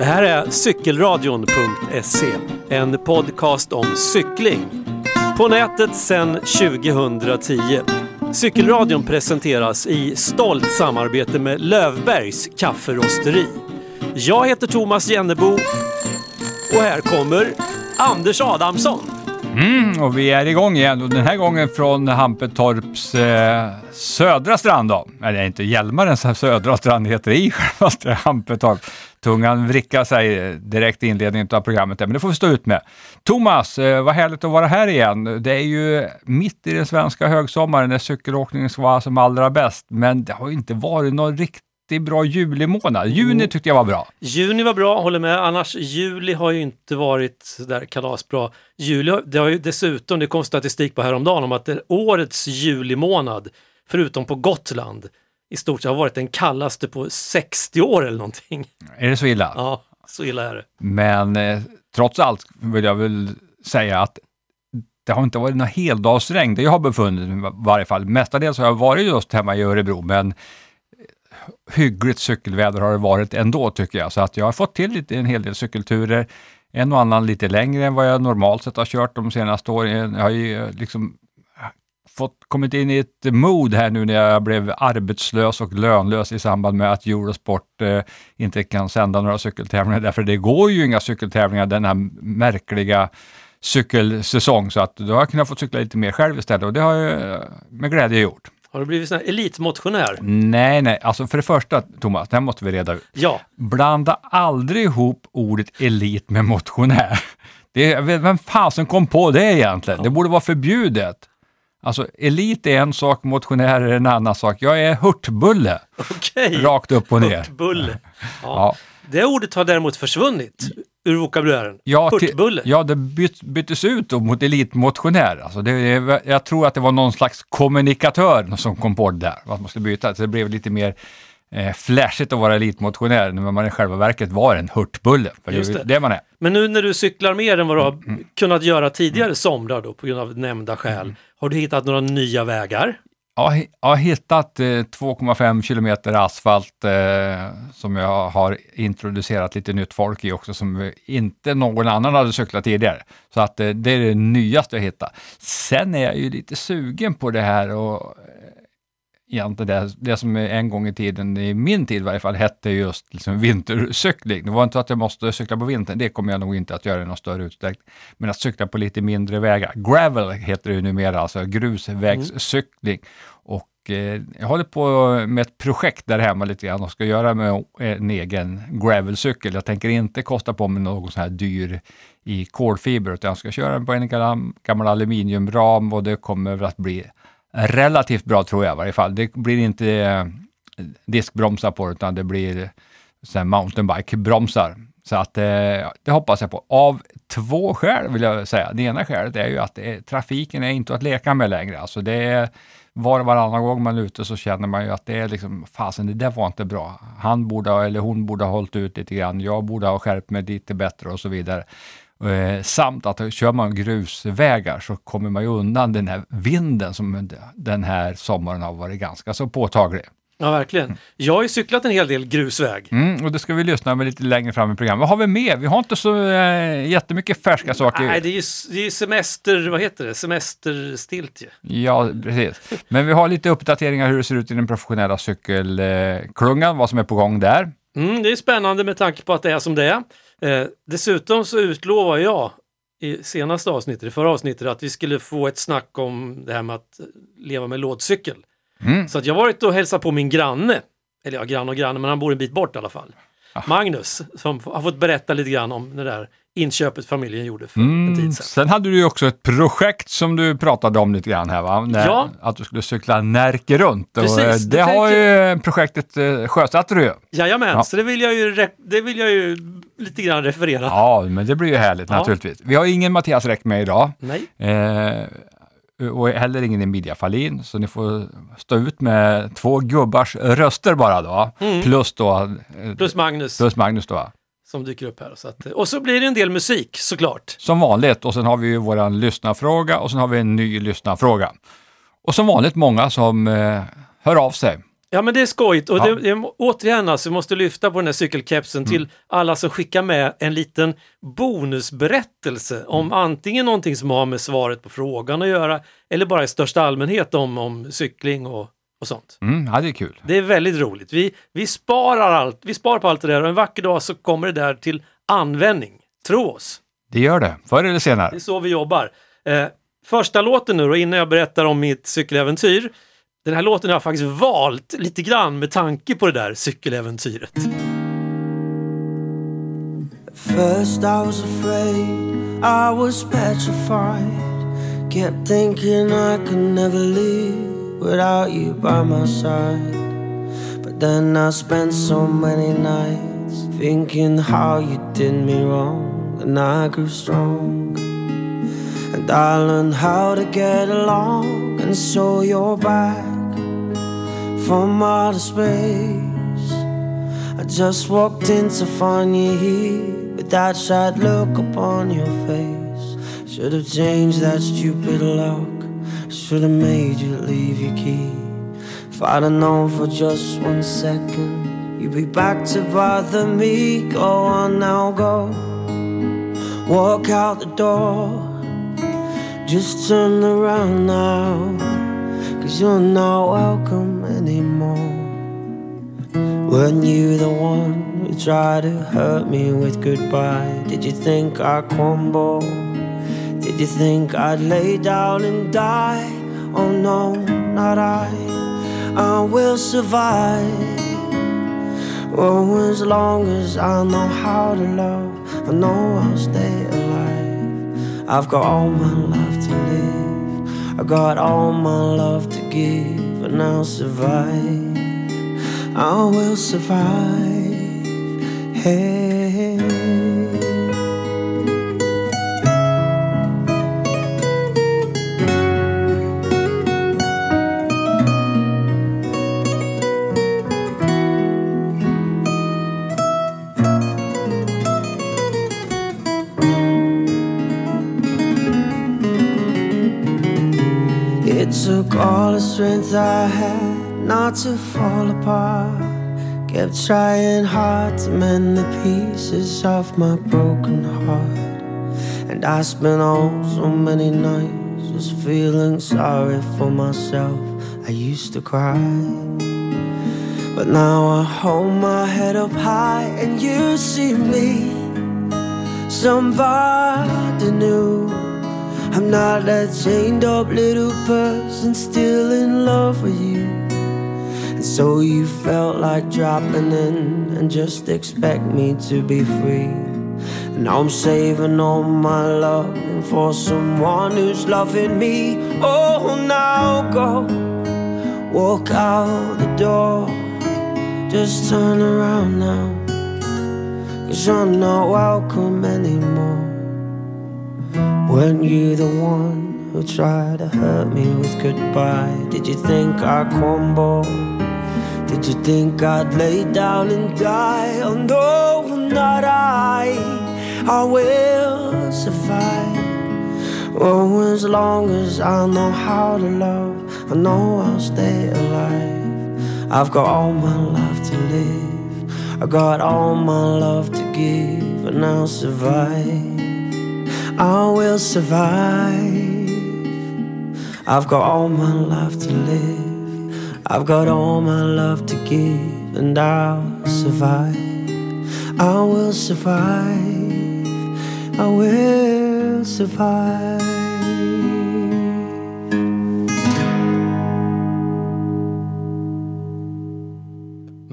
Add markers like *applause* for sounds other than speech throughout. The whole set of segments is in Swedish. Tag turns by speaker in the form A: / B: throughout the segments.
A: Det här är cykelradion.se, en podcast om cykling. På nätet sedan 2010. Cykelradion presenteras i stolt samarbete med Lövbergs kafferosteri. Jag heter Thomas Jennebo och här kommer Anders Adamsson.
B: Mm, och vi är igång igen och den här gången från Hampetorps eh, södra strand då. Eller inte Hjälmarens södra strand heter det i självaste Hampetorp. Tungan vrickar sig direkt i inledningen av programmet, men det får vi stå ut med. Thomas, eh, vad härligt att vara här igen. Det är ju mitt i den svenska högsommaren när cykelåkningen ska vara som allra bäst, men det har ju inte varit någon riktigt bra julimånad. Juni
A: Mm.
B: tyckte jag var bra.
A: Juni var bra, håller med. Annars, juli har ju inte varit där kalasbra. Juli, det har ju dessutom, det kom statistik på häromdagen om att det, årets julimånad, förutom på Gotland, i stort sett har varit den kallaste på 60 år eller någonting.
B: Är det så illa?
A: Ja, så illa är det.
B: Men eh, trots allt vill jag väl säga att det har inte varit någon heldagsregn där jag har befunnit mig i varje fall. Mestadels har jag varit just hemma i Örebro, men hyggligt cykelväder har det varit ändå tycker jag. Så att jag har fått till lite, en hel del cykelturer. En och annan lite längre än vad jag normalt sett har kört de senaste åren. Jag har ju eh, liksom fått kommit in i ett mood här nu när jag blev arbetslös och lönlös i samband med att Eurosport eh, inte kan sända några cykeltävlingar, därför det går ju inga cykeltävlingar den här märkliga cykelsäsong, så att då har jag kunnat få cykla lite mer själv istället och det har jag eh, med glädje gjort.
A: Har du blivit sån här elitmotionär?
B: Nej, nej, alltså för det första Thomas, det här måste vi reda ut.
A: Ja,
B: Blanda aldrig ihop ordet elit med motionär. Det, vem fasen kom på det egentligen? Det borde vara förbjudet. Alltså, elit är en sak, motionär är en annan sak. Jag är hurtbulle,
A: okej.
B: rakt upp och ner.
A: Hurtbulle. Ja.
B: Ja,
A: Det ordet har däremot försvunnit ur vokabulären.
B: ja, till-
A: Hurtbulle.
B: ja det byt, byttes ut mot elitmotionär. Alltså det, jag tror att det var någon slags kommunikatör som kom på det där, att man skulle byta. Så det blev lite mer eh, flashigt att vara elitmotionär när man i själva verket var en hurtbulle. För
A: Just
B: ju
A: det.
B: det man är.
A: Men nu när du cyklar mer än vad du har
B: Mm,
A: kunnat göra tidigare somrar då på grund av nämnda skäl, har du hittat några nya vägar?
B: Har- jag har hittat eh, 2,5 kilometer asfalt eh, som jag har introducerat lite nytt folk i också som inte någon annan hade cyklat tidigare. Så att eh, det är det nyaste jag hittat. Sen är jag ju lite sugen på det här och egentligen det, det som en gång i tiden, i min tid i varje fall, hette just liksom vintercykling. Det var inte att jag måste cykla på vintern, det kommer jag nog inte att göra i någon större utsträckning. Men att cykla på lite mindre vägar. Gravel heter det ju numera, alltså grusvägscykling. Och eh, jag håller på med ett projekt där hemma lite grann och ska göra med eh, en egen gravelcykel. Jag tänker inte kosta på mig någon sån här dyr i kolfiber, utan jag ska köra den på en gammal, aluminiumram och det kommer att bli relativt bra tror jag i varje fall. Det blir inte eh, diskbromsar på det, utan det blir mountainbike-bromsar. Så att eh, det hoppas jag på. Av två skäl vill jag säga. Det ena skälet är ju att är, trafiken är inte att leka med längre. Alltså det är var och varannan gång man är ute så känner man ju att det är liksom, fasen det där var inte bra. Han borde ha, eller hon borde ha hållit ut lite grann. Jag borde ha skärpt mig lite bättre och så vidare. Eh, samt att kör man grusvägar så kommer man ju undan den här vinden som den här sommaren har varit ganska så påtaglig.
A: Ja, verkligen. Jag har ju cyklat en hel del grusväg.
B: Mm, och det ska vi lyssna med lite längre fram i programmet. Vad har vi med? Vi har inte så eh, jättemycket färska saker.
A: Nej, det är ju det är semester, vad heter det, semesterstiltje.
B: Ja, precis. Men vi har lite uppdateringar hur det ser ut i den professionella cykelklungan, vad som är på gång där.
A: Mm, det är spännande med tanke på att det är som det är. Eh, dessutom så utlovar jag i senaste avsnittet, i förra avsnittet, att vi skulle få ett snack om det här med att leva med lådcykel.
B: Mm.
A: Så att jag har varit och hälsat på min granne, eller ja, granne och granne, men han bor en bit bort i alla fall.
B: Ah.
A: Magnus, som har fått berätta lite grann om det där inköpet familjen gjorde för en
B: Mm.
A: tid sedan.
B: Sen hade du ju också ett projekt som du pratade om lite grann här, va? När,
A: Ja.
B: Att du skulle cykla Närke runt. Och,
A: Precis,
B: eh,
A: det
B: det har ju projektet eh, sjösatt du ju.
A: Jajamän,
B: Ja.
A: så det vill, jag ju, det vill jag ju lite grann referera.
B: Ja, men det blir ju härligt
A: Ja.
B: naturligtvis. Vi har ingen Mattias Räck med idag.
A: Nej,
B: Eh, och heller ingen Emilia Fahlin, så ni får stå ut med två gubbars röster bara då. Plus då, eh,
A: plus Magnus
B: plus Magnus då.
A: Som dyker upp här. Så att, och så blir det en del musik såklart.
B: Som vanligt. Och sen har vi ju våran lyssnarfråga och sen har vi en ny lyssnarfråga. Och som vanligt många som eh, hör av sig.
A: Ja men det är skojigt och
B: Ja.
A: det, det, återigen alltså, vi måste lyfta på den här cykelkepsen till alla som skickar med en liten bonusberättelse om antingen någonting som har med svaret på frågan att göra eller bara i största allmänhet om, om cykling och, och sånt.
B: Mm, ja, det är kul.
A: Det är väldigt roligt. Vi, vi, sparar allt, vi sparar på allt det där och en vacker dag så kommer det där till användning. Tro oss.
B: Det gör det, förr eller
A: Det
B: senare.
A: är så vi jobbar. Eh, första låten nu då, innan jag berättar om mitt cykeläventyr. Den här låten har jag faktiskt valt lite grann med tanke på det där cykeläventyret.
C: First I was afraid, I was petrified. Kept thinking I could never live without you by my side. But then I spent so many nights thinking how you did me wrong, and I grew strong. And I learned how to get along, and so you're back from outer space. I just walked in to find you here with that sad look upon your face. Should have changed that stupid lock. Should have made you leave your key. If I'd have known for just one second, you'd be back to bother me. Go on now, go. Walk out the door. Just turn around now. Cause you're not welcome anymore. Weren't you the one who tried to hurt me with goodbye? Did you think I'd crumble? Did you think I'd lay down and die? Oh no, not I. I will survive. Oh, as long as I know how to love, I know I'll stay alive. I've got all my life to live. I got all my love to give, and I'll survive. I will survive. Hey. Took all the strength I had not to fall apart. Kept trying hard to mend the pieces of my broken heart. And I spent all so many nights just feeling sorry for myself. I used to cry. But now I hold my head up high and you see me. Somebody new. I'm not that chained up little person still in love with you. And so you felt like dropping in and just expect me to be free. And I'm saving all my love for someone who's loving me. Oh, now go walk out the door. Just turn around now. Cause you're not welcome anymore. Weren't you the one who tried to hurt me with goodbye? Did you think I'd crumble? Did you think I'd lay down and die? Oh no, not I. I will survive. Oh, as long as I know how to love, I know I'll stay alive. I've got all my life to live. I got all my love to give, and I'll survive. I will survive. I've got all my life to live. I've got all my love to give, and I'll survive. I will survive. I will survive.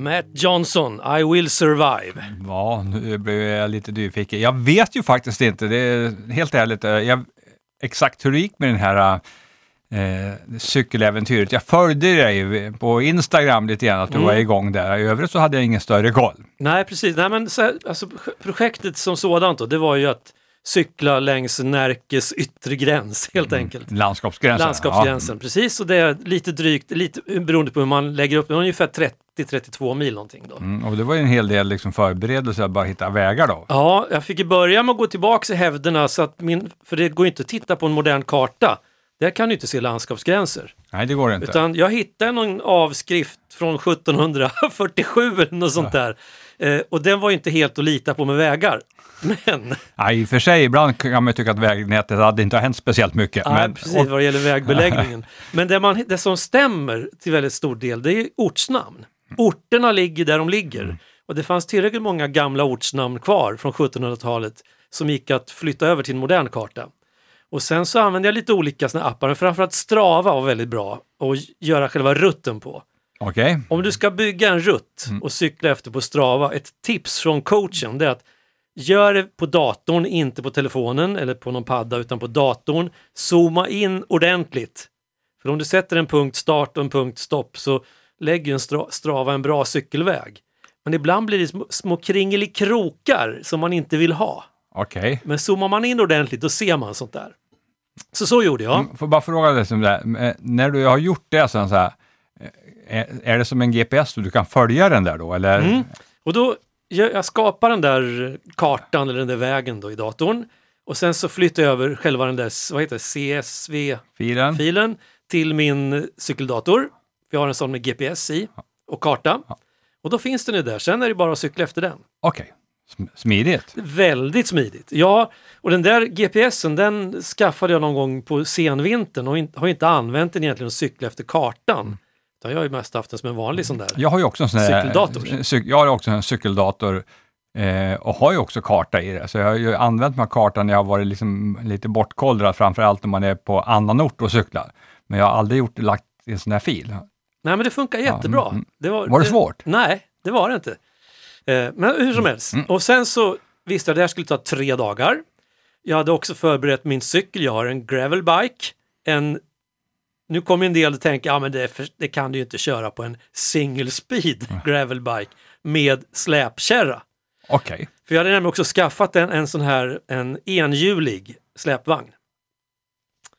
A: Matt Johnson, I will survive.
B: Ja, nu blev jag lite nyfiken. Jag vet ju faktiskt inte, det är helt ärligt, eh, jag, exakt hur det gick med den här eh, cykeläventyret. Jag följde dig på Instagram lite grann, att du
A: Mm.
B: var igång där. I övrigt så hade jag ingen större koll.
A: Nej, precis. Nej, men så, alltså, projektet som sådant då, det var ju att cykla längs Närkes yttre gräns helt enkelt.
B: Landskapsgränsen.
A: Landskapsgränsen, precis. Och det är lite drygt, lite beroende på hur man lägger upp det, ungefär 30-32 mil någonting då.
B: Ja. Mm, och det var ju en hel del liksom förberedelser att bara hitta vägar då.
A: Ja, jag fick ju börja med att gå tillbaka i hävderna så att min, för det går ju inte att titta på en modern karta där kan du inte se landskapsgränser.
B: Nej, det går inte.
A: Utan jag hittade någon avskrift från 1747 eller något sånt där. Eh, och den var ju inte helt att lita på med vägar. Men,
B: Ja, I och för sig, ibland kan man tycka att vägnätet hade inte hänt speciellt mycket.
A: nej,
B: men,
A: precis
B: och,
A: vad gäller vägbeläggningen. *laughs* Men det, man, det som stämmer till väldigt stor del, det är ortsnamn. Orterna ligger där de ligger. Och det fanns tillräckligt många gamla ortsnamn kvar från 1700-talet som gick att flytta över till en modern karta. Och sen så använde jag lite olika såna appar, men framförallt Strava var väldigt bra att göra själva rutten på.
B: Okej,
A: Om du ska bygga en rutt
B: Mm.
A: och cykla efter på Strava, ett tips från coachen det är att gör det på datorn, inte på telefonen eller på någon padda utan på datorn. Zooma in ordentligt. För om du sätter en punkt start och en punkt stopp så lägger en Stra- Strava en bra cykelväg. Men ibland blir det små, små kringelikrokar som man inte vill ha.
B: okej.
A: Men zoomar man in ordentligt då ser man sånt där. Så så gjorde jag.
B: Mm, Får bara fråga dig som det här. Eh, När du har gjort det sen så här, eh, är, är det som en GPS du kan följa den där då? Eller?
A: Mm. Och då jag, jag skapar den där kartan eller den där vägen då i datorn och sen så flyttar jag över själva den där vad heter CSV-filen
B: Filen?
A: till min cykeldator. Vi har en sån med GPS i och karta. Och då finns den ju där, sen är det bara att cykla efter den.
B: Okej, Sm- smidigt.
A: Väldigt smidigt. Ja, och den där GPSen den skaffade jag någon gång på senvintern och in, har inte använt den egentligen att cykla efter kartan. Utan jag har ju mest haft den som en vanlig sån där.
B: Jag har ju också en sån här,
A: Cykeldator.
B: Cyk, jag har också en cykeldator eh, och har ju också karta i det. Så jag har ju använt den här kartan när jag har varit liksom lite bortkollrad, framför allt när man är på annan ort och cyklar. Men jag har aldrig gjort, lagt i en sån här fil.
A: Nej men det funkar jättebra.
B: mm.
A: Det
B: Var det svårt?
A: Nej, det var det inte. Eh, men hur som helst. Och sen så visste jag att det här skulle ta tre dagar. Jag hade också förberett min cykel. Jag har en gravelbike. En, nu kommer en del att tänka, ja men det, för, det kan du ju inte köra på en single speed gravelbike med släpkärra.
B: Okej,
A: För jag hade nämligen också skaffat en, en sån här en enhjulig släpvagn.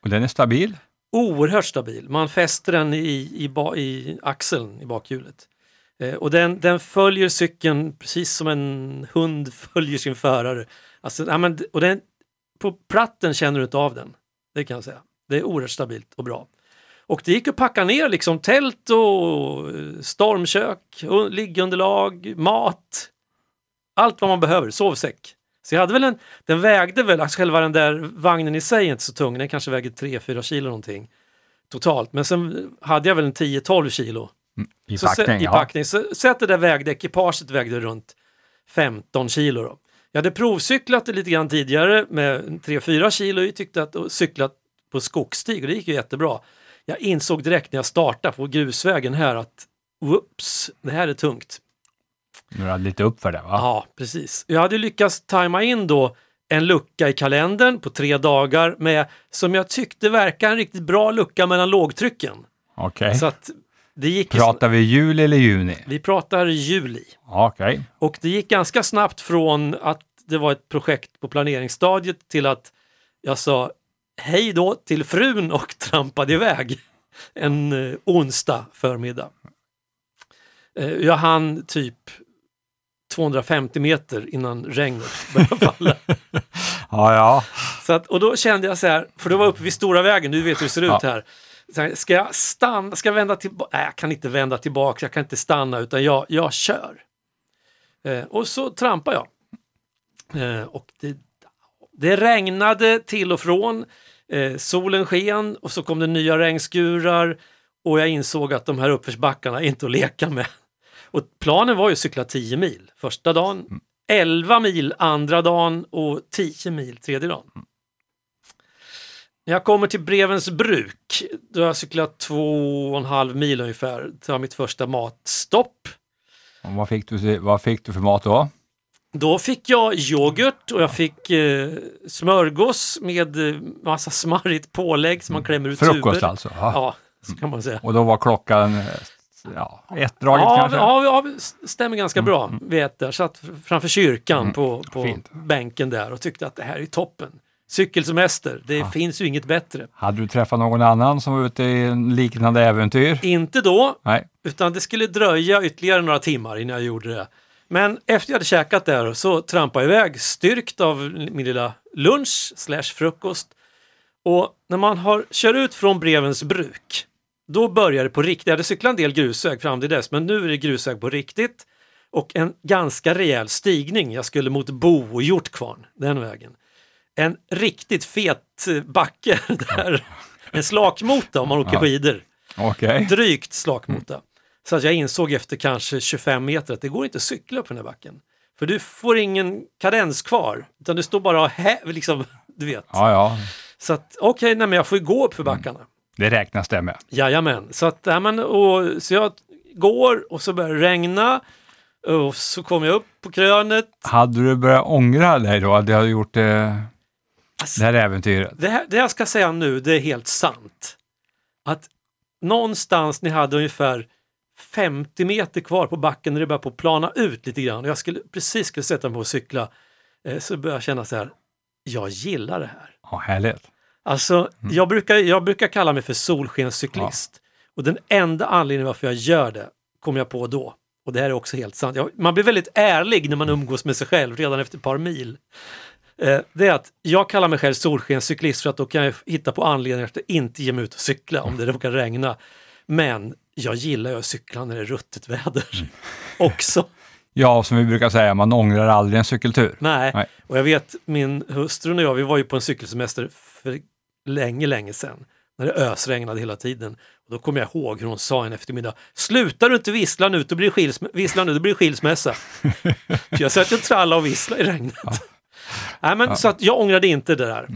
B: och den är stabil?
A: oerhört stabil. Man fäster den i, i, ba, i axeln i bakhjulet. Eh, och den, den följer cykeln precis som en hund *laughs* följer sin förare. Alltså, ja, men, och den, på platten känner du inte av den. Det kan jag säga. Det är oerhört stabilt och bra. Och det gick att packa ner liksom tält och stormkök, och liggunderlag, mat. Allt vad man behöver, sovsäck. Så jag hade väl en, den vägde väl, alltså själva den där vagnen i sig är inte så tung, den kanske väger 3-4 kilo någonting totalt. Men sen hade jag väl en 10-12 kilo
B: I
A: så
B: packning?
A: sä- I
B: ja.
A: packning. Så, så att det där vägde, ekipaget vägde runt 15 kilo. Då. Jag hade provcyklat det lite grann tidigare med 3-4 kilo i, tyckte att, och cyklat på skogsstig och det gick ju jättebra. Jag insåg direkt när jag startade på grusvägen här att whoops, det här är tungt.
B: Nu det lite upp för det va?
A: Ja, precis. Jag hade lyckats tajma in då en lucka i kalendern på tre dagar med, som jag tyckte verkar en riktigt bra lucka mellan lågtrycken.
B: Okej.
A: Så att det gick...
B: Pratar vi juli eller juni?
A: Vi pratar juli.
B: Okej.
A: Och det gick ganska snabbt från att det var ett projekt på planeringsstadiet till att jag sa hej då till frun och trampade iväg en eh, onsdag förmiddag. Eh, jag hann typ 250 meter innan regnet började *laughs* falla.
B: Ja, ja.
A: Så att, och då kände jag så här, för då var jag uppe vid stora vägen, du vet hur det ser ut här. Här, ska jag stanna, ska jag vända tillbaka? Nej, jag kan inte vända tillbaka, jag kan inte stanna utan jag, jag kör. Eh, och så trampar jag. Eh, och det, det regnade till och från, eh, solen sken och så kom det nya regnskurar och jag insåg att de här uppförsbackarna är inte att leka med. Och planen var ju att cykla 10 mil första dagen, 11 mil andra dagen och 10 mil tredje dagen. När jag kommer till Brevens bruk, då har jag cyklat två och en halv mil ungefär, till mitt första matstopp.
B: Och vad, fick du, vad fick du för mat då?
A: Då fick jag yoghurt och jag fick eh, smörgås med eh, massa smarrigt pålägg som man klämmer ut
B: Frukost
A: tuber.
B: alltså? Ja.
A: Ja, så kan man säga.
B: Och då var klockan eh, ja, ett draget
A: Ja,
B: kanske?
A: ja, ja, stämmer ganska bra. Vi äter. Jag satt framför kyrkan på, på
B: Fint.
A: bänken där och tyckte att det här är toppen. Cykelsemester, det finns ju inget bättre.
B: Hade du träffat någon annan som var ute i en liknande äventyr?
A: Inte då,
B: Nej.
A: utan det skulle dröja ytterligare några timmar innan jag gjorde det. Men efter jag hade käkat där så trampade jag iväg styrkt av min lilla lunch slash frukost Och när man har kör ut från Brevens bruk, då börjar det på riktigt. Jag hade cyklat en del grusväg fram till dess, men nu är det grusväg på riktigt. Och en ganska rejäl stigning. Jag skulle mot Bo och Hjortkvarn, den vägen. En riktigt fet eh, backe *laughs* där. En slakmota om man åker skidor.
B: Okej.
A: Drygt slakmota. Så att jag insåg efter kanske 25 meter att det går inte att cykla upp den här backen. För du får ingen kadens kvar, utan det står bara hä, liksom, du vet.
B: Ja, ja.
A: Så att okej, nej men jag får ju gå upp för backarna.
B: Det räknas det med.
A: Jajamän, så att, ja, men, och, så jag går och så börjar det regna och så kommer jag upp på krönet.
B: Hade du börjat ångra dig då? Att du hade gjort det,
A: Alltså,
B: det här äventyret?
A: det, här, det jag ska säga nu, det är helt sant. Att någonstans ni hade ungefär 50 meter kvar på backen när det började på plana ut lite grann. och Jag skulle precis skulle sätta mig på att cykla. Eh, så började jag känna så här, jag gillar det här.
B: Ja, härligt.
A: Alltså, jag, brukar, jag brukar kalla mig för solskenscyklist. Och den enda anledningen varför jag gör det kom jag på då. Och det här är också helt sant. Jag, man blir väldigt ärlig när man umgås med sig själv redan efter ett par mil. Eh, det är att jag kallar mig själv solskenscyklist för att då kan jag hitta på anledningar att inte ge mig ut och cykla om det råkar regna. Men jag gillar ju att cykla när det är ruttet väder *laughs* också. *laughs*
B: Ja, som vi brukar säga, man ångrar aldrig en cykeltur.
A: Nej.
B: Nej.
A: och jag vet min hustru och jag, vi var ju på en cykelsemester för länge, länge sedan. När det ösregnade hela tiden. Och då kommer jag ihåg hur hon sa en eftermiddag, slutar du inte vissla nu, då blir skilsm- vissla nu, då blir det skilsmässa. *laughs* för jag satt ju och trallade och visslade i regnet. Nej, men, Så att jag ångrade inte det där.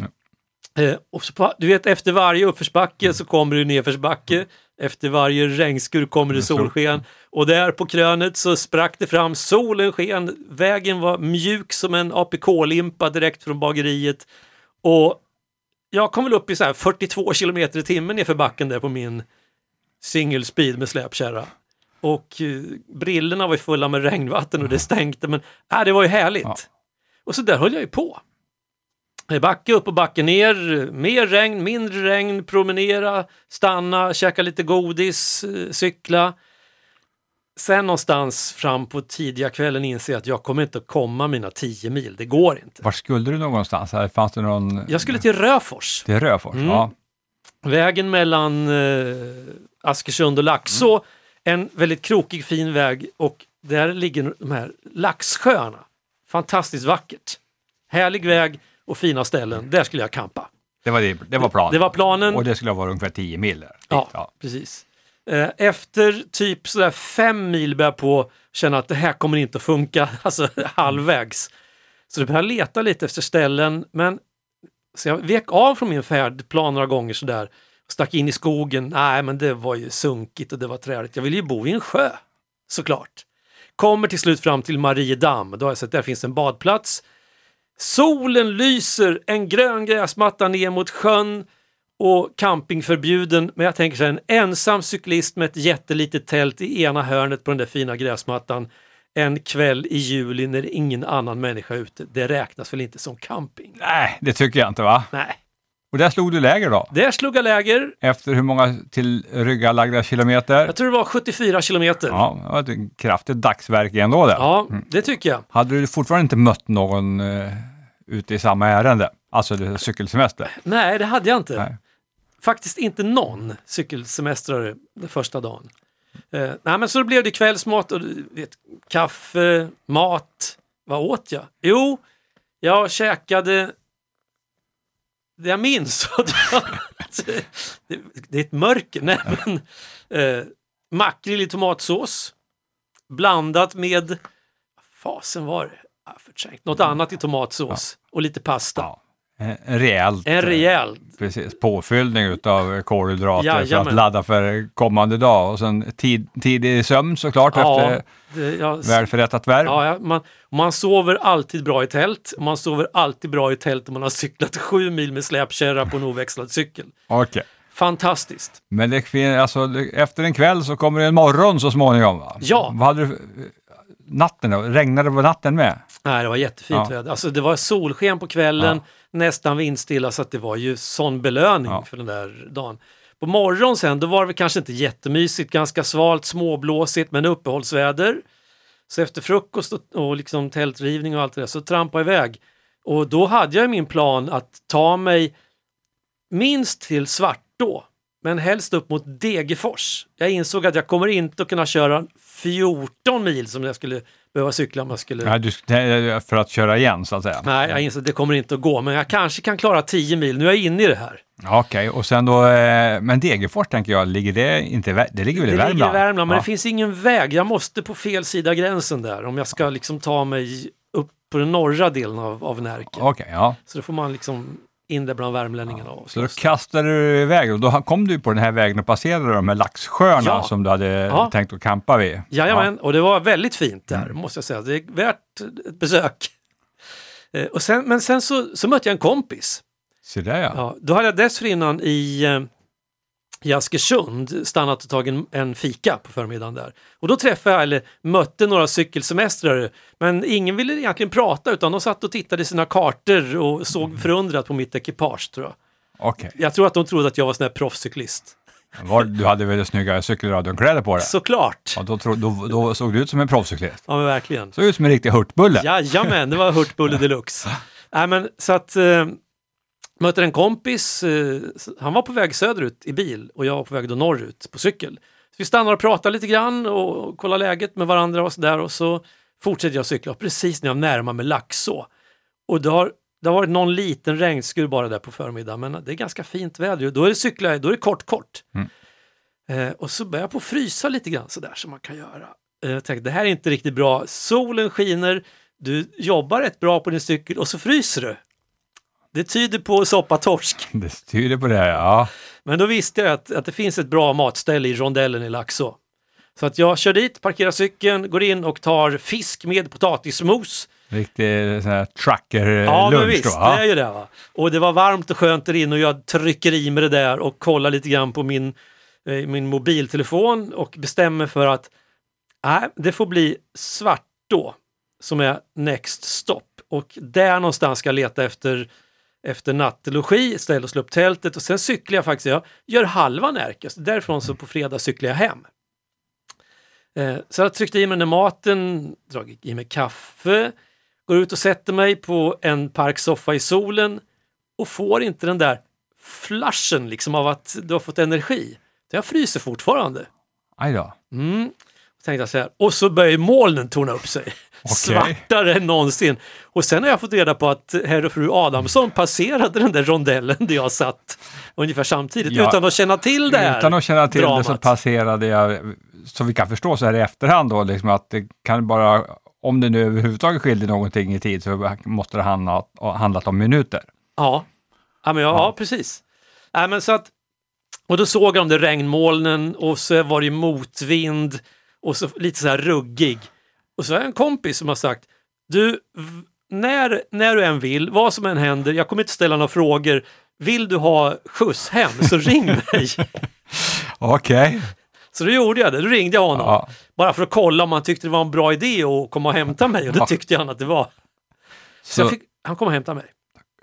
A: Eh, och så på, du vet, efter varje uppförsbacke så kommer det nedförsbacke. Efter varje regnskur kommer det solsken. Och där på krönet så sprack det fram, solen sken, vägen var mjuk som en APK-limpa direkt från bageriet. Och jag kom väl upp i så här 42 kilometer i timmen nerför backen där på min single speed med släpkärra. Och eh, brillorna var fulla med regnvatten och det stänkte men äh, det var ju härligt.
B: Ja.
A: Och så där höll jag ju på. Eh, Backe upp och backe ner, mer regn, mindre regn, promenera, stanna, käka lite godis, eh, cykla. Sen någonstans fram på tidiga kvällen inser jag att jag kommer inte att komma mina 10 mil, det går inte.
B: Var skulle du någonstans? Här fanns det någon...
A: Jag skulle till Röfors.
B: Till Röfors?
A: Mm.
B: Ja.
A: Vägen mellan eh, Askersund och Laxå, en väldigt krokig fin väg och där ligger de här laxsjöarna. Fantastiskt vackert. Härlig väg och fina ställen. Där skulle jag campa.
B: Det var, det, det var planen.
A: Det var planen.
B: Och det skulle vara ungefär 10 mil där.
A: Ja, precis. Eh, Efter typ sådär fem mil börjar jag på känna att det här kommer inte att funka, *laughs* alltså halvvägs. Så då började jag leta lite efter ställen, men så jag vek av från min färdplan några gånger sådär. Stack in i skogen, nej men det var ju sunkigt och det var träligt. Jag ville ju bo i en sjö, såklart. Kommer till slut fram till Mariedamm, då har jag sett där finns en badplats. Solen lyser, en grön gräsmatta ner mot sjön och camping förbjuden. Men jag tänker så här, en ensam cyklist med ett jättelitet tält i ena hörnet på den där fina gräsmattan en kväll i juli när ingen annan människa är ute. Det räknas väl inte som camping?
B: Nej, det tycker jag inte va?
A: Nej.
B: Och där slog du läger då?
A: Där slog jag läger.
B: Efter hur många tillryggalagda kilometer?
A: Jag tror det var 74 kilometer.
B: Ja, det var ett kraftigt dagsverke ändå där.
A: Ja, det tycker jag.
B: Hade du fortfarande inte mött någon eh, ute i samma ärende? Alltså det, cykelsemester?
A: Nej, det hade jag inte.
B: Nej.
A: Faktiskt inte någon cykelsemestrare den första dagen. Eh, nej, men så då blev det kvällsmat och vet, kaffe, mat. Vad åt jag? Jo, jag käkade jag minns. *laughs* det, det är ett mörker. Nej, men, eh, makrill i tomatsås blandat med, vad fasen var det? Ah. Något annat i tomatsås och lite pasta.
B: Ja. En, en rejält,
A: En
B: eh,
A: rejäl
B: Precis, påfyllning utav kolhydrater för att ladda för kommande dag. Och sen tid, tidig sömn såklart
A: Ja,
B: efter
A: det, jag,
B: välförrättat värv.
A: ja, ja, man, man sover alltid bra i tält. Man sover alltid bra i tält om man har cyklat *laughs* sju mil med släpkärra på en oväxlad cykel.
B: Okej.
A: Fantastiskt!
B: Men det, alltså, efter en kväll så kommer det en morgon så småningom va?
A: Ja.
B: Vad hade du, natten då? Regnade det på natten med?
A: Nej, det var jättefint
B: Ja.
A: väder. Alltså, det var solsken på kvällen, nästan vindstilla, så att det var ju sån belöning
B: Ja.
A: för den där dagen. På morgonen sen, då var det kanske inte jättemysigt, ganska svalt, småblåsigt, men uppehållsväder. Så efter frukost och, och liksom tältrivning och allt det där så trampade jag iväg. Och då hade jag min plan att ta mig minst till Svartå, men helst upp mot Degerfors. Jag insåg att jag kommer inte att kunna köra 14 mil som jag skulle behöva cykla om jag skulle...
B: Ja, du, för att köra igen så att säga?
A: Nej, jag inser att det kommer inte att gå, men jag kanske kan klara 10 mil. Nu är jag inne i det här.
B: Okej, okay. och sen då, eh, men Degerfors tänker jag, ligger det inte det ligger väl i Värmland?
A: Det ligger i Värmland, men
B: ja.
A: det finns ingen väg. Jag måste på fel sida gränsen där om jag ska liksom ta mig upp på den norra delen av, av Närke.
B: Okej, okay, ja.
A: Så då får man liksom in där bland värmlänningarna. Ja.
B: Så då kastade du iväg och då kom du på den här vägen och passerade de här laxsjöarna
A: Ja.
B: som du hade
A: Ja.
B: tänkt att campa vid.
A: Jajamän, och det var väldigt fint där
B: Mm.
A: måste jag säga. Det är värt ett besök. Eh, Och sen, men sen så, så mötte jag en kompis.
B: Så där ja.
A: Ja, då hade jag dessförinnan i, eh, i Askersund stannat och tagit en, en fika på förmiddagen där. Och då träffade jag, eller mötte några cykelsemestrare, men ingen ville egentligen prata utan de satt och tittade i sina kartor och såg förundrat på mitt ekipage tror jag.
B: Okej.
A: Jag tror att de trodde att jag var sån här proffscyklist.
B: Var- Du hade väldigt snygga cykelradiokläder på dig?
A: Såklart!
B: Ja, då, tro, då, då såg du ut som en proffscyklist.
A: Ja men verkligen.
B: Såg ut som en riktig hurtbulle.
A: Jajamän, det var Hurtbulle deluxe. *laughs* Nej, men, så att eh, möter en kompis, eh, han var på väg söderut i bil och jag var på väg då norrut på cykel. Så vi stannar och pratar lite grann och, kollar läget med varandra och sådär och så fortsätter jag cykla precis när jag närmar mig Laxå. Och det har, det har varit någon liten regnskur bara där på förmiddagen men det är ganska fint väder. Då är det, cykla, då är det kort kort. Eh, och så börjar jag på att frysa lite grann sådär som man kan göra. Eh, jag tänkte det här är inte riktigt bra. Solen skiner, du jobbar rätt bra på din cykel och så fryser du. Det tyder på soppatorsk. *laughs*
B: Det tyder på det, ja.
A: Men då visste jag att, att det finns ett bra matställe i rondellen i Laxå. Så att jag kör dit, parkerar cykeln, går in och tar fisk med potatismos.
B: Riktig sån här trucker-lunch
A: Ja, men
B: då.
A: visst, det är ju det. Va? Och det var varmt och skönt där inne och jag trycker i mig det där och kollar lite grann på min, eh, min mobiltelefon och bestämmer för att nej, det får bli svart då som är next stop. Och där någonstans ska jag leta efter, efter nattlogi, ställa och slå upp tältet och sen cyklar jag faktiskt, jag gör halva Närke, så därifrån så på fredag cyklar jag hem. Eh, så jag tryckte i mig den maten, dragit i mig kaffe, går ut och sätter mig på en parksoffa i solen och får inte den där flashen liksom av att du har fått energi. Jag fryser fortfarande.
B: Aj då.
A: Mm. Tänkte jag så här, och så börjar molnen torna upp sig. Svartare än någonsin. Och sen har jag fått reda på att herr och fru Adamsson passerade den där rondellen där jag satt ungefär samtidigt
B: Ja.
A: utan att känna till det här
B: Utan att känna till
A: dramat.
B: det så passerade jag, så vi kan förstå så här i efterhand då, liksom att det kan bara, om det nu överhuvudtaget skiljer någonting i tid så måste det handla, ha handlat om minuter.
A: Ja, ja, men ja, ja. precis. Nej, men så att, och då såg jag de där regnmolnen och så var det motvind och så lite så här ruggig. Och så har jag en kompis som har sagt, du, när, när du än vill, vad som än händer, jag kommer inte ställa några frågor. Vill du ha skjuts hem så ring *laughs* mig.
B: Okej.
A: Så då gjorde jag det, då ringde jag honom.
B: Ja.
A: Bara för att kolla om han tyckte det var en bra idé att komma och hämta mig och det tyckte han att det var. Så,
B: Så
A: fick, han kom och hämtade mig.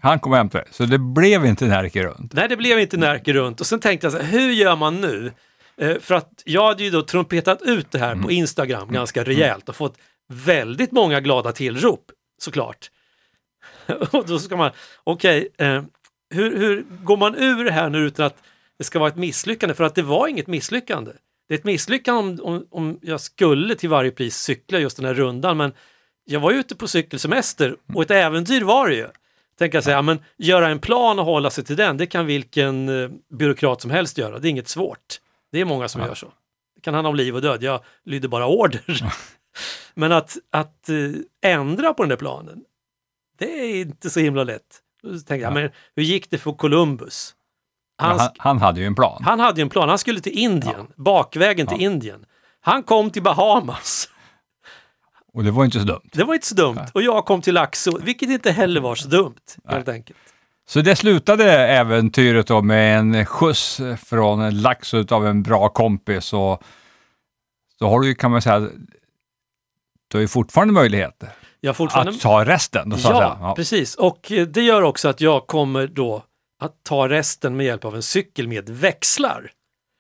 B: han kom hem till dig, så det blev inte Närke runt.
A: Nej, det blev inte Närke runt. Och sen tänkte jag så här, hur gör man nu? Eh, för att jag hade ju då trumpetat ut det här på Instagram ganska rejält och fått väldigt många glada tillrop såklart. *laughs* och då ska man, okej, eh, hur, hur går man ur det här nu utan att det ska vara ett misslyckande? För att det var inget misslyckande. Det är ett misslyckande om, om, om jag skulle till varje pris cykla just den här rundan, men jag var ju ute på cykelsemester och ett äventyr var det ju. Tänker jag säga, ja, men göra en plan och hålla sig till den, det kan vilken eh, byråkrat som helst göra. Det är inget svårt. Det är många som gör så. Det kan handla om liv och död, jag lyder bara order. *laughs* men att, att eh, ändra på den där planen, det är inte så himla lätt. Då tänkte jag, men hur gick det för Columbus? Han,
B: Han, han hade ju en plan.
A: han hade ju en plan, han skulle till Indien, bakvägen till Indien. Han kom till Bahamas.
B: Och det var inte så dumt.
A: Det var inte så dumt. Och jag kom till Laxå, vilket inte heller var så dumt. Helt enkelt.
B: Så det slutade äventyret då med en skjuts från Laxå av en bra kompis och då har du kan man säga, du har ju fortfarande möjlighet
A: Jag har fortfarande...
B: att ta resten. Så
A: ja.
B: Ja.
A: precis. Och eh, det gör också att jag kommer då att ta resten med hjälp av en cykel med växlar.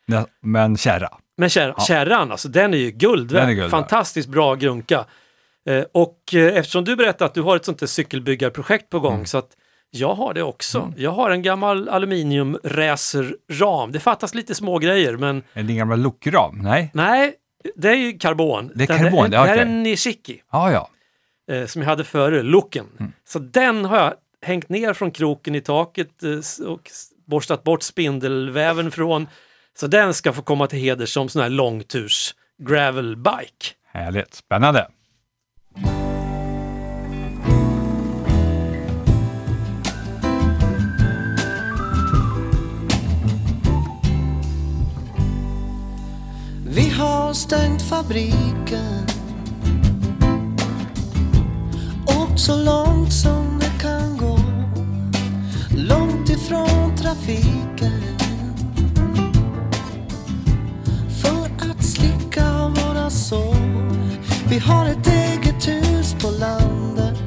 B: Ja, Men kärra.
A: Men kär, kärran, alltså, den är ju guld
B: Den är guld.
A: Fantastiskt bra grunka. Eh, och eh, eftersom du berättade att du har ett sånt här cykelbyggarprojekt på gång
B: Mm.
A: så att Jag har det också. Jag har en gammal aluminium racerram. Det fattas lite små grejer men
B: Är det en gammal lokram? Nej?
A: nej, det är ju karbon.
B: Det är karbon, det har
A: det här är en Nishiki
B: Ja, ja.
A: eh, som jag hade före, looken.
B: Mm.
A: Så den har jag hängt ner från kroken i taket eh, och borstat bort spindelväven från. Så den ska få komma till heder som sån här långturs gravelbike.
B: Härligt. Spännande.
C: Har stängt fabriken. Åkt så långt som det kan gå Långt ifrån trafiken. För att slicka våra sår. Vi har ett eget hus på landet.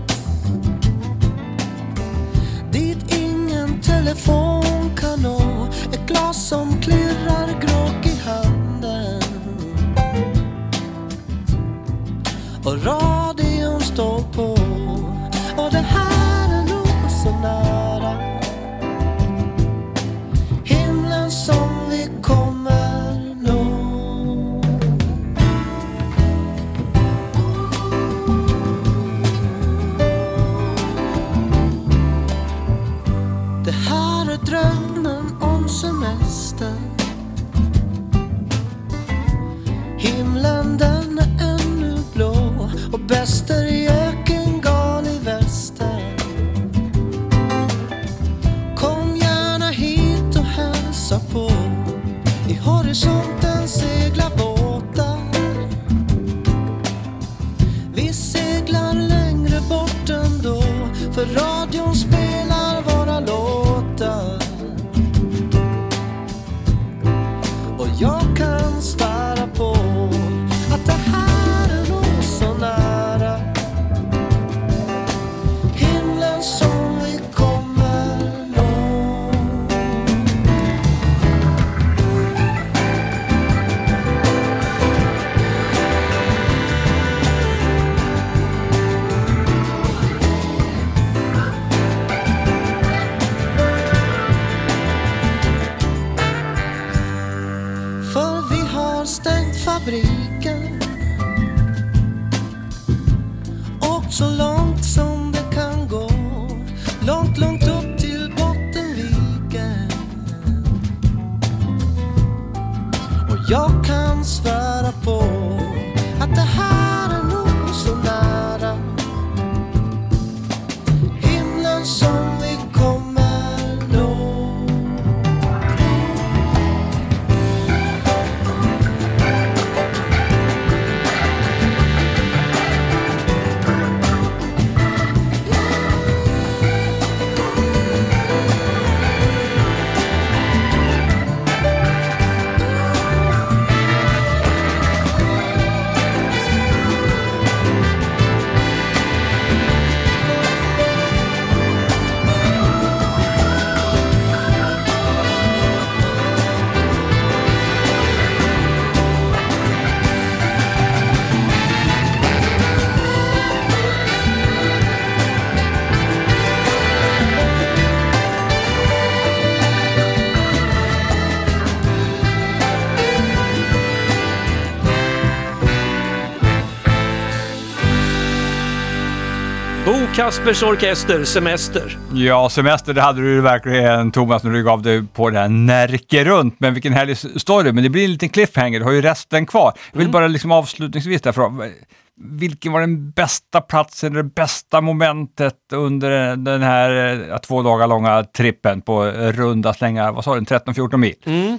C: Dit ingen telefon kan nå. Ett glas som klirrar grått. Och radion står på.
A: Kaspers Orkester, Semester.
B: Ja, semester det hade du verkligen Thomas när du gav dig på det här Närke runt. Men vilken härlig story, men det blir en liten cliffhanger, du har ju resten kvar. Jag vill bara liksom avslutningsvis där fråga, vilken var den bästa platsen, det bästa momentet under den här två dagar långa trippen på runda slängar, vad sa du, 13-14 mil?
A: Mm.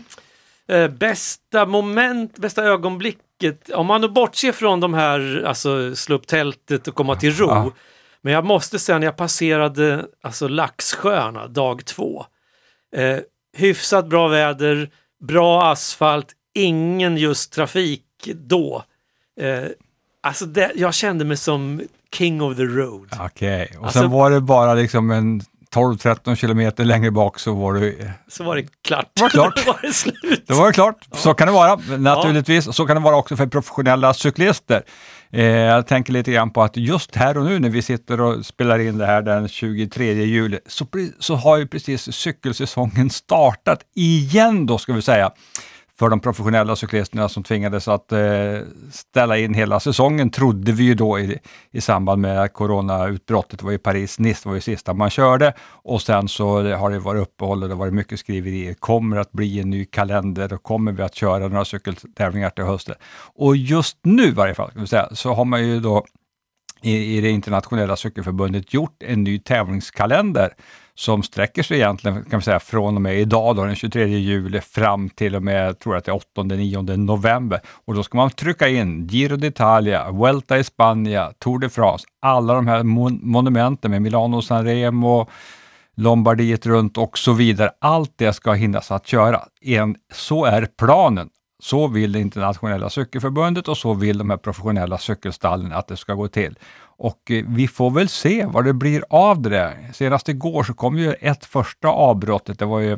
A: Eh, bästa moment, bästa ögonblicket, om man då bortser från de här, alltså slå upp tältet och komma till ro.
B: Ja.
A: Men jag måste säga när jag passerade alltså Laxsjöarna dag två. Eh, hyfsat bra väder, bra asfalt, ingen just trafik då. Eh, alltså det, jag kände mig som king of the road.
B: Okej, och
A: Alltså-
B: sen var det bara liksom en 12-13 kilometer längre bak så var du
A: Så var det klart.
B: var *laughs* klart.
A: Var det slut.
B: Då var det klart. Så kan det vara naturligtvis. Så kan det vara också för professionella cyklister. Eh, jag tänker lite grann på att just här och nu när vi sitter och spelar in det här den 23 juli, så, så har ju precis cykelsäsongen startat igen då, ska vi säga för de professionella cyklisterna som tvingades att eh, ställa in hela säsongen, trodde vi ju då i, i samband med coronautbrottet. Det var i Paris, Nice var ju sista man körde och sen så har det varit uppehåll och det har varit mycket skriverier. Kommer det att bli en ny kalender och kommer vi att köra några cykeltävlingar till hösten? Och just nu i varje fall, säga, så har man ju då i, i det internationella cykelförbundet gjort en ny tävlingskalender som sträcker sig egentligen kan vi säga, från och med idag, då, den 23 juli, fram till och med tror jag, 8-9 november. Och då ska man trycka in Giro d'Italia, Vuelta i Spanien, Tour de France, alla de här mon monumenten med Milano Sanremo, Lombardiet runt och så vidare. Allt det ska hinnas att köra. En, så är planen. Så vill det internationella cykelförbundet och så vill de här professionella cykelstallen att det ska gå till. Och eh, vi får väl se vad det blir av det där. Senast igår så kom ju ett första avbrottet. Det var ju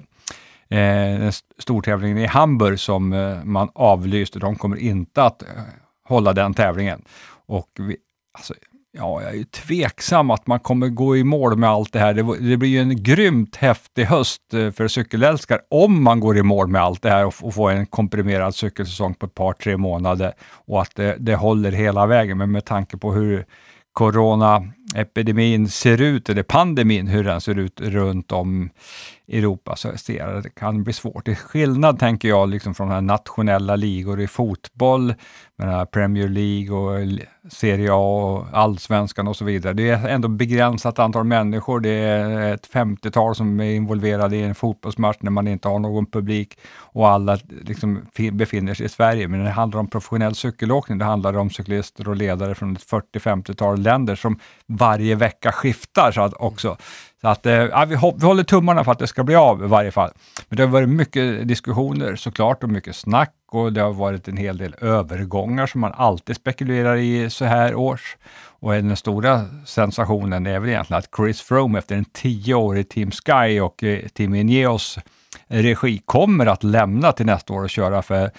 B: eh, stortävlingen i Hamburg som eh, man avlyste. De kommer inte att eh, hålla den tävlingen. Och vi, alltså, ja, jag är ju tveksam att man kommer gå i mål med allt det här. Det, det blir ju en grymt häftig höst eh, för cykelälskare om man går i mål med allt det här och, och får en komprimerad cykelsäsong på ett par, tre månader och att det, det håller hela vägen. Men med tanke på hur coronaepidemin ser ut, eller pandemin, hur den ser ut runt om Europa, så ser att det kan bli svårt. Det är skillnad, tänker jag, liksom från här nationella ligor i fotboll, med Premier League och Serie A och Allsvenskan och så vidare. Det är ändå begränsat antal människor. Det är ett 50-tal som är involverade i en fotbollsmatch när man inte har någon publik och alla liksom befinner sig i Sverige. Men när det handlar om professionell cykelåkning. Det handlar om cyklister och ledare från ett 40-50-tal länder som varje vecka skiftar så att också. Så att, eh, ja, vi, vi håller tummarna för att det ska bli av i varje fall. Men det har varit mycket diskussioner såklart och mycket snack och det har varit en hel del övergångar som man alltid spekulerar i så här års. Och den stora sensationen är väl egentligen att Chris Froome efter en tioårig Team Sky och eh, Team Ineos regi kommer att lämna till nästa år och köra för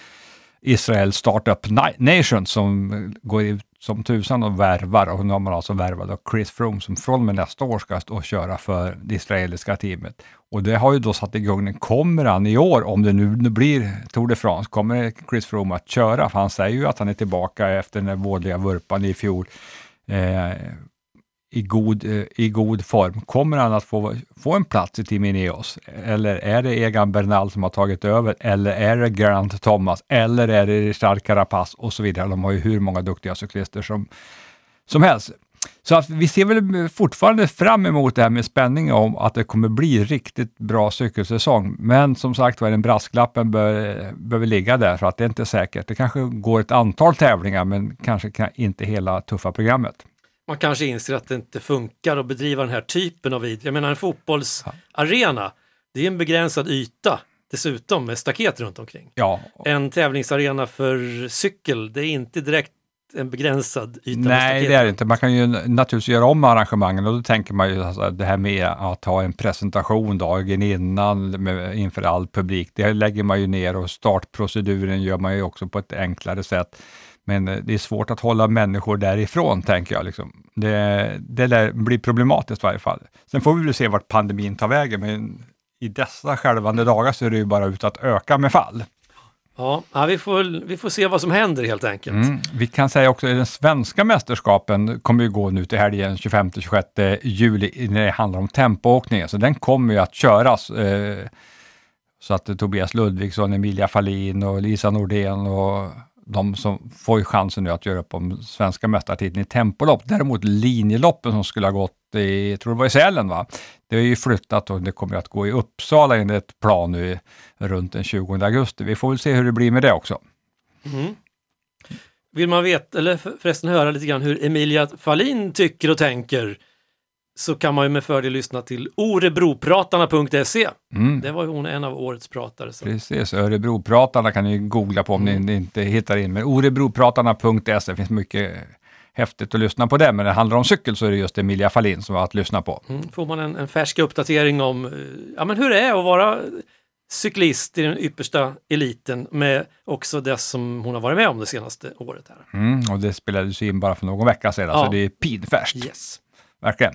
B: Israel Startup Nation som går ut som tusan och värvar och nu har man alltså värvat Chris Froome som från och med nästa år ska stå och köra för det israeliska teamet. Och det har ju då satt igång, kommer han i år, om det nu, nu blir Tour de France, kommer Chris Froome att köra? För han säger ju att han är tillbaka efter den vådliga vurpan i fjol. Eh, i god, eh, i god form. Kommer han att få, få en plats i Team Ineos? Eller är det Egan Bernal som har tagit över? Eller är det Grant Thomas? Eller är det Richard Carapaz? Och så vidare. De har ju hur många duktiga cyklister som, som helst. Så att vi ser väl fortfarande fram emot det här med spänning om att det kommer bli riktigt bra cykelsäsong. Men som sagt var, den brasklappen bör, behöver ligga där för att det är inte säkert. Det kanske går ett antal tävlingar, men kanske inte hela tuffa programmet
A: man kanske inser att det inte funkar att bedriva den här typen av idrott. Jag menar en fotbollsarena, det är en begränsad yta dessutom med staket runt omkring.
B: Ja.
A: En tävlingsarena för cykel, det är inte direkt en begränsad yta
B: Nej, det är det inte. Man kan ju naturligtvis göra om arrangemangen och då tänker man ju alltså, det här med att ha en presentation dagen innan med, inför all publik. Det lägger man ju ner och startproceduren gör man ju också på ett enklare sätt. Men eh, det är svårt att hålla människor därifrån, tänker jag. Liksom. Det, det blir problematiskt i varje fall. Sen får vi väl se vart pandemin tar vägen, men i dessa skälvande dagar så är det ju bara ut att öka med fall.
A: Ja, vi, får, vi får se vad som händer helt enkelt. Mm.
B: Vi kan säga också att den svenska mästerskapen kommer ju gå nu till helgen 25-26 juli när det handlar om tempoåkning, så den kommer ju att köras. Eh, så att Tobias Ludvigsson, Emilia Fahlin och Lisa Nordén och de som får chansen nu att göra upp om svenska mästartiteln i tempolopp. Däremot linjeloppen som skulle ha gått i, jag tror det var i Sälen, va? det är ju flyttat och det kommer att gå i Uppsala enligt plan nu runt den 20 augusti. Vi får väl se hur det blir med det också. Mm.
A: Vill man veta, eller förresten höra lite grann hur Emilia Fahlin tycker och tänker så kan man ju med fördel lyssna till orebropratarna.se. Mm. Det var ju hon en av årets pratare. Så.
B: Precis, Örebropratarna kan ni googla på om mm. ni inte hittar in. Men orebropratarna.se finns mycket häftigt att lyssna på det, men det handlar om cykel så är det just Emilia Fallin som var att lyssna på.
A: Mm. Får man en, en färsk uppdatering om ja, men hur det är att vara cyklist i den yppersta eliten med också det som hon har varit med om det senaste året. här.
B: Mm, och det spelades ju in bara för någon vecka sedan,
A: Ja.
B: så det är pinfärskt.
A: Yes.
B: Verkligen.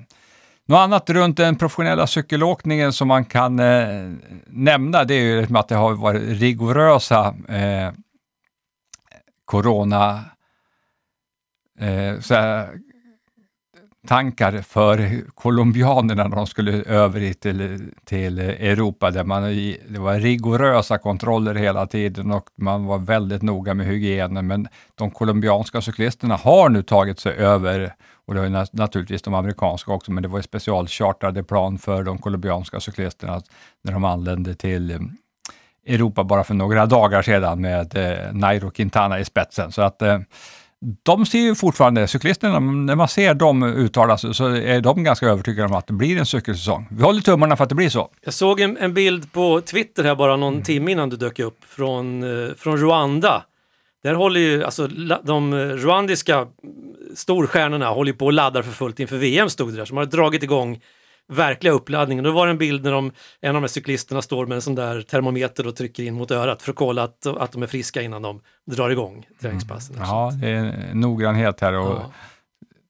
B: Något annat runt den professionella cykelåkningen som man kan eh, nämna, det är ju liksom att det har varit rigorösa eh, corona eh, såhär, tankar för colombianerna när de skulle över hit till, till Europa, där man, det var rigorösa kontroller hela tiden och man var väldigt noga med hygienen, men de colombianska cyklisterna har nu tagit sig över och det har ju nat- naturligtvis de amerikanska också, men det var ju specialchartrade plan för de colombianska cyklisterna när de anlände till eh, Europa bara för några dagar sedan med eh, Nairo Quintana i spetsen. Så att eh, de ser ju fortfarande, cyklisterna, när man ser dem uttala sig så är de ganska övertygade om att det blir en cykelsäsong. Vi håller tummarna för att det blir så.
A: Jag såg en, en bild på Twitter här bara någon timme innan du dök upp från, eh, från Rwanda. Där håller ju alltså de rwandiska mm, storstjärnorna håller på och laddar för fullt inför VM stod det där. De har dragit igång verkliga uppladdningen. Då var det en bild när de, en av de här cyklisterna står med en sån där termometer och trycker in mot örat för att kolla att, att de är friska innan de drar igång träningspassen.
B: Ja, det är noggrannhet här och
A: Ja.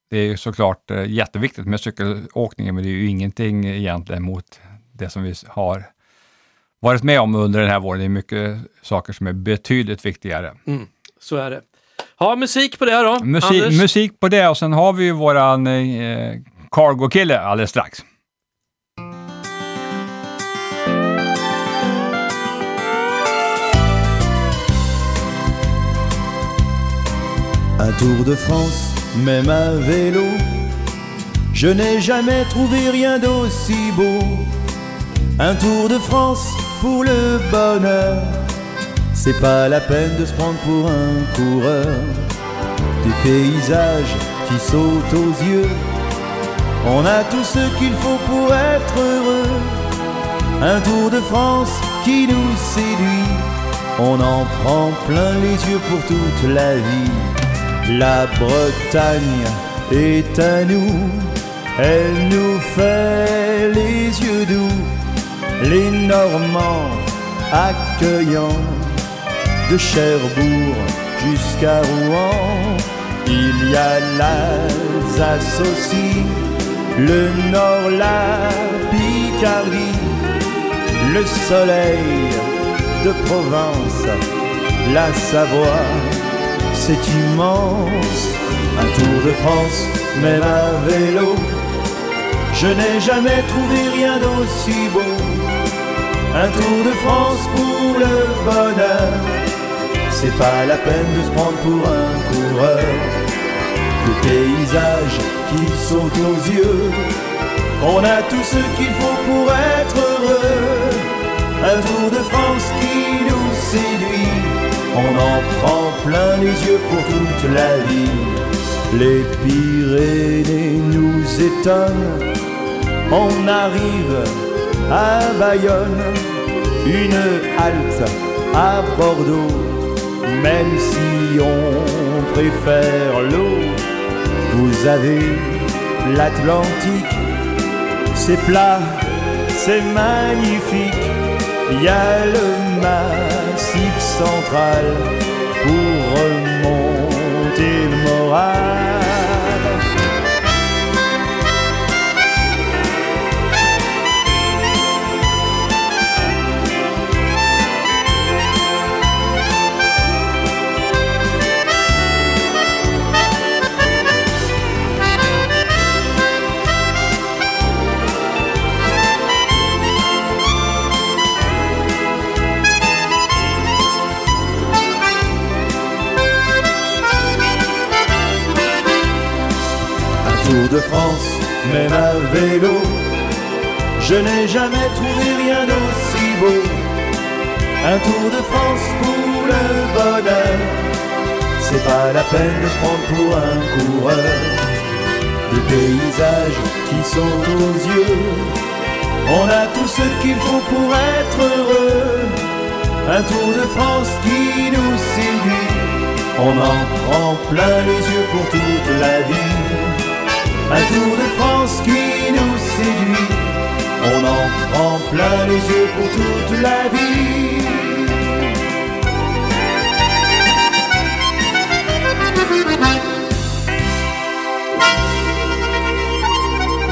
B: det är ju såklart eh, jätteviktigt med cykelåkningen, men det är ju ingenting egentligen mot det som vi har varit med om under den här våren. Det är mycket saker som är betydligt viktigare.
A: Mm, så är det. Ha musik på det då,
B: Musik,
A: Anders.
B: musik på det och sen har vi ju våran eh, Cargo-kille alldeles strax.
D: Un tour de France, même à vélo, je n'ai jamais trouvé rien d'aussi beau. Un tour de France pour le bonheur, c'est pas la peine de se prendre pour un coureur. Des paysages qui sautent aux yeux, on a tout ce qu'il faut pour être heureux. Un tour de France qui nous séduit, on en prend plein les yeux pour toute la vie. La Bretagne est à nous, elle nous fait les yeux doux, les Normands accueillants, de Cherbourg jusqu'à Rouen. Il y a l'Alsace aussi, le Nord, la Picardie, le soleil de Provence, la Savoie c'est immense. Un tour de France, même à vélo, je n'ai jamais trouvé rien d'aussi beau. Un tour de France pour le bonheur, c'est pas la peine de se prendre pour un coureur. Des paysages qui sautent aux yeux, on a tout ce qu'il faut pour être heureux. Un tour de France qui nous séduit, on en prend plein les yeux pour toute la vie. Les Pyrénées nous étonnent, on arrive à Bayonne, une halte à Bordeaux, même si on préfère l'eau. Vous avez l'Atlantique, c'est plat, c'est magnifique. Il y a le massif central pour remonter tour de France, même à vélo, je n'ai jamais trouvé rien d'aussi beau. Un tour de France pour le bonheur, c'est pas la peine de se prendre pour un coureur. Des paysages qui sont aux yeux, on a tout ce qu'il faut pour être heureux. Un tour de France qui nous séduit, on en prend plein les yeux pour toute la vie. Un tour de France qui nous séduit, on en prend plein les yeux pour toute la vie.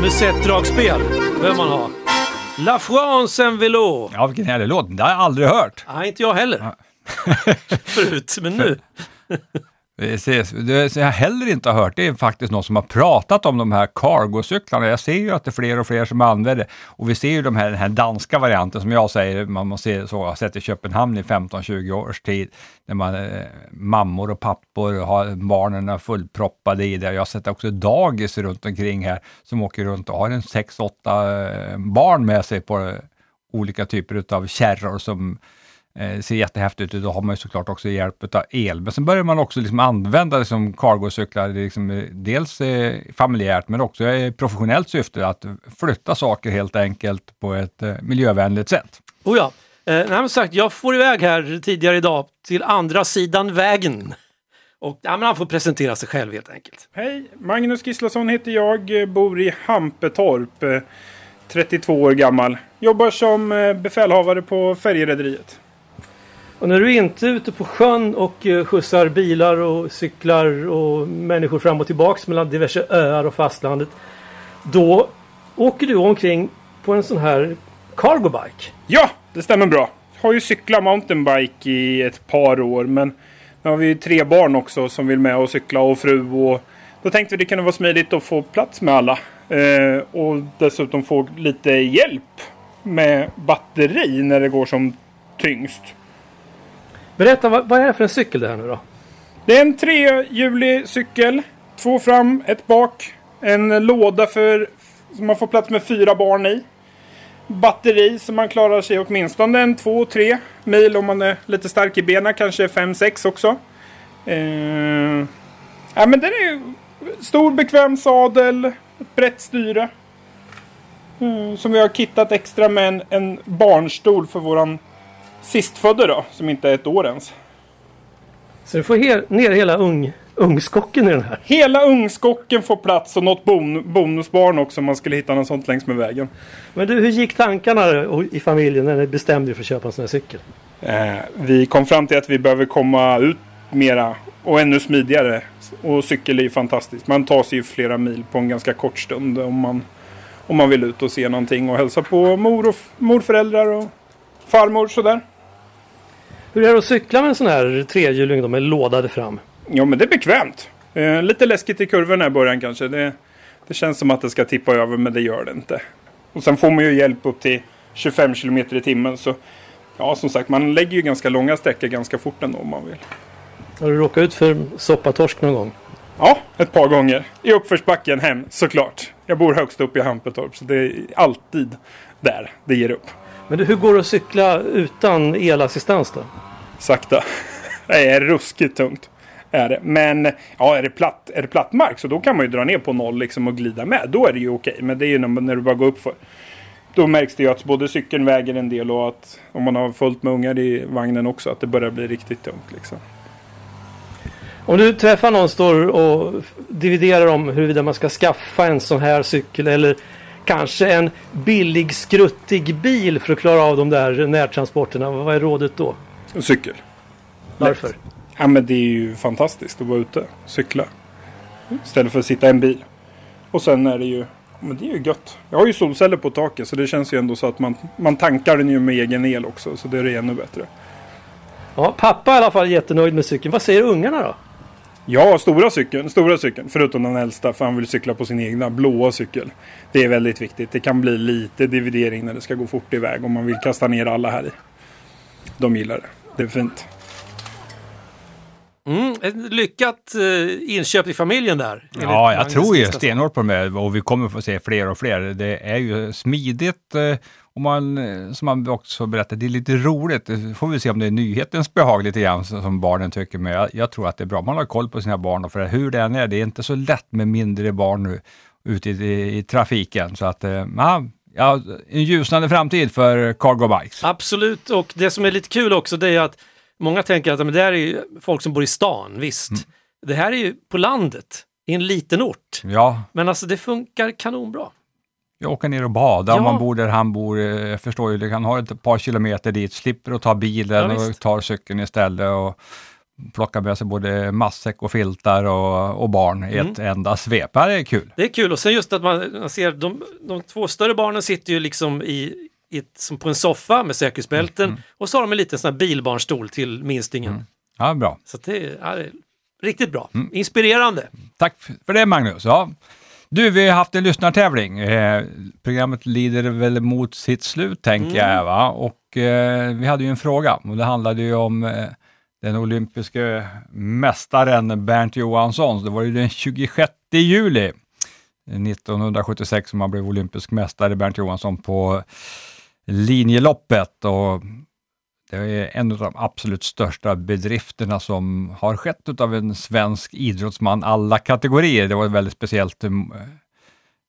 A: Musettdragspel behöver man ha. La France en vélo.
B: Ja, vilken härlig låt. Det har jag aldrig hört.
A: Nej, inte jag heller. *laughs* Förut, men nu.
B: Eh, Precis. Det jag heller inte har hört det är faktiskt någon som har pratat om de här cargocyklarna. Jag ser ju att det är fler och fler som använder det. Och vi ser ju de här, den här danska varianten som jag säger, man måste så, har sett i Köpenhamn i 15-20 års tid. När man, eh, mammor och pappor har barnen fullproppade i det. Jag har sett också dagis runt omkring här som åker runt och har en 6-8 eh, barn med sig på eh, olika typer av kärror som Eh, ser jättehäftigt ut. Då har man ju såklart också hjälp av el. Men sen börjar man också liksom använda det som cargocyklar, liksom, eh, dels eh, familjärt men också i professionellt syfte, att flytta saker helt enkelt på ett eh, miljövänligt sätt.
A: Oh ja. Eh, nej, sagt, jag får iväg här tidigare idag till andra sidan vägen. Och ja, men han får presentera sig själv helt enkelt.
E: Hej, Magnus Gislason heter jag, bor i Hampetorp, 32 år gammal. Jobbar som befälhavare på färjerederiet.
A: Och när du inte är ute på sjön och eh, skjutsar bilar och cyklar och människor fram och tillbaks mellan diverse öar och fastlandet. Då åker du omkring på en sån här cargo bike.
E: Ja, det stämmer bra. Jag har ju cyklat mountainbike i ett par år men nu har vi ju tre barn också som vill med och cykla och fru och då tänkte vi det kunde vara smidigt att få plats med alla. Eh, och dessutom få lite hjälp med batteri när det går som tyngst.
A: Berätta, vad, vad är det för en cykel det här nu då?
E: Det är en trehjulig cykel. Två fram, ett bak. En låda för som man får plats med fyra barn i. Batteri som man klarar sig åtminstone en två, tre mil om man är lite stark i benen. Kanske fem, sex också. Eh, ja, men den är stor bekväm sadel. Ett brett styre. Mm, som vi har kittat extra med en, en barnstol för våran sistfödde då, som inte är ett år ens.
A: Så du får he ner hela ung, ungskocken i den här?
E: Hela ungskocken får plats och något bon bonusbarn också om man skulle hitta något sånt längs med vägen.
A: Men du, hur gick tankarna i familjen när ni bestämde er för att köpa en sån här cykel?
E: Eh, vi kom fram till att vi behöver komma ut mera och ännu smidigare. Och cykel är ju fantastiskt. Man tar sig ju flera mil på en ganska kort stund om man, om man vill ut och se någonting och hälsa på mor och morföräldrar och farmor sådär.
A: Hur är det att cykla med en sån här trehjuling med lådade fram?
E: Ja men det är bekvämt. Eh, lite läskigt i kurvorna i början kanske. Det, det känns som att det ska tippa över men det gör det inte. Och sen får man ju hjälp upp till 25 km i timmen. Så ja som sagt man lägger ju ganska långa sträckor ganska fort ändå om man vill.
A: Har du råkat ut för soppatorsk någon gång?
E: Ja, ett par gånger. I uppförsbacken hem såklart. Jag bor högst upp i Hampetorp så det är alltid där det ger upp.
A: Men hur går det att cykla utan elassistans då?
E: Sakta. *laughs* Det är ruskigt tungt. Är det. Men ja, är det, platt, är det platt mark så då kan man ju dra ner på noll liksom och glida med. Då är det ju okej. Men det är ju när, när du bara går upp för. Då märks det ju att både cykeln väger en del och att om man har fullt med ungar i vagnen också att det börjar bli riktigt tungt. Liksom.
A: Om du träffar någon står och dividerar om huruvida man ska skaffa en sån här cykel eller kanske en billig skruttig bil för att klara av de där närtransporterna. Vad är rådet då?
E: En cykel.
A: Varför? Lätt.
E: Ja men det är ju fantastiskt att vara ute och cykla. Istället för att sitta i en bil. Och sen är det ju men det är ju gött. Jag har ju solceller på taket så det känns ju ändå så att man, man tankar den ju med egen el också. Så det är ännu bättre.
A: Ja, pappa är i alla fall jättenöjd med cykeln. Vad säger ungarna då?
E: Ja, stora cykeln, stora cykeln. Förutom den äldsta för han vill cykla på sin egna blåa cykel. Det är väldigt viktigt. Det kan bli lite dividering när det ska gå fort iväg om man vill kasta ner alla här i. De gillar det. Det är fint.
A: Mm, ett lyckat eh, inköp i familjen där.
B: Ja, jag tror ju stenhårt på det och vi kommer få se fler och fler. Det är ju smidigt eh, och man, eh, som man också berättade, det är lite roligt. Det får vi se om det är nyhetens behag lite grann som barnen tycker, men jag, jag, tror att det är bra. Man har koll på sina barn och för hur det än är, det är inte så lätt med mindre barn nu ute i, i, i trafiken. Så att, eh, ja, en ljusnande framtid för cargo bikes.
A: Absolut, och det som är lite kul också det är att många tänker att men det här är folk som bor i stan, visst. Mm. Det här är ju på landet, i en liten ort.
B: Ja.
A: Men alltså det funkar kanonbra.
B: Jag åker ner och badar om
A: Ja.
B: man bor där han bor. Eh, Jag förstår ju, det kan ha ett par kilometer dit, slipper att ta bilen
A: Ja,
B: och tar cykeln istället och plockar med sig både matsäck och filtar och, och barn i
A: Mm.
B: ett enda svep. Det är kul.
A: Det är kul och sen just att man, man ser de, de två större barnen sitter ju liksom i ett, som på en soffa med säkerhetsbälten
B: Mm.
A: och så har de en liten sån här bilbarnstol till minstingen.
B: Ja, bra.
A: Så det, är, ja, riktigt bra.
B: Mm.
A: Inspirerande.
B: Tack för det Magnus. Ja. Du, vi har haft en lyssnartävling. Eh, programmet lider väl mot sitt slut, tänker
A: Mm.
B: jag. Va? Och eh, vi hade ju en fråga och det handlade ju om eh, den olympiska mästaren Bernt Johansson. Det var ju den 26 juli 1976 som han blev olympisk mästare, Bernt Johansson, på linjeloppet. Och det är en av de absolut största bedrifterna som har skett av en svensk idrottsman, alla kategorier. Det var ett väldigt speciellt eh,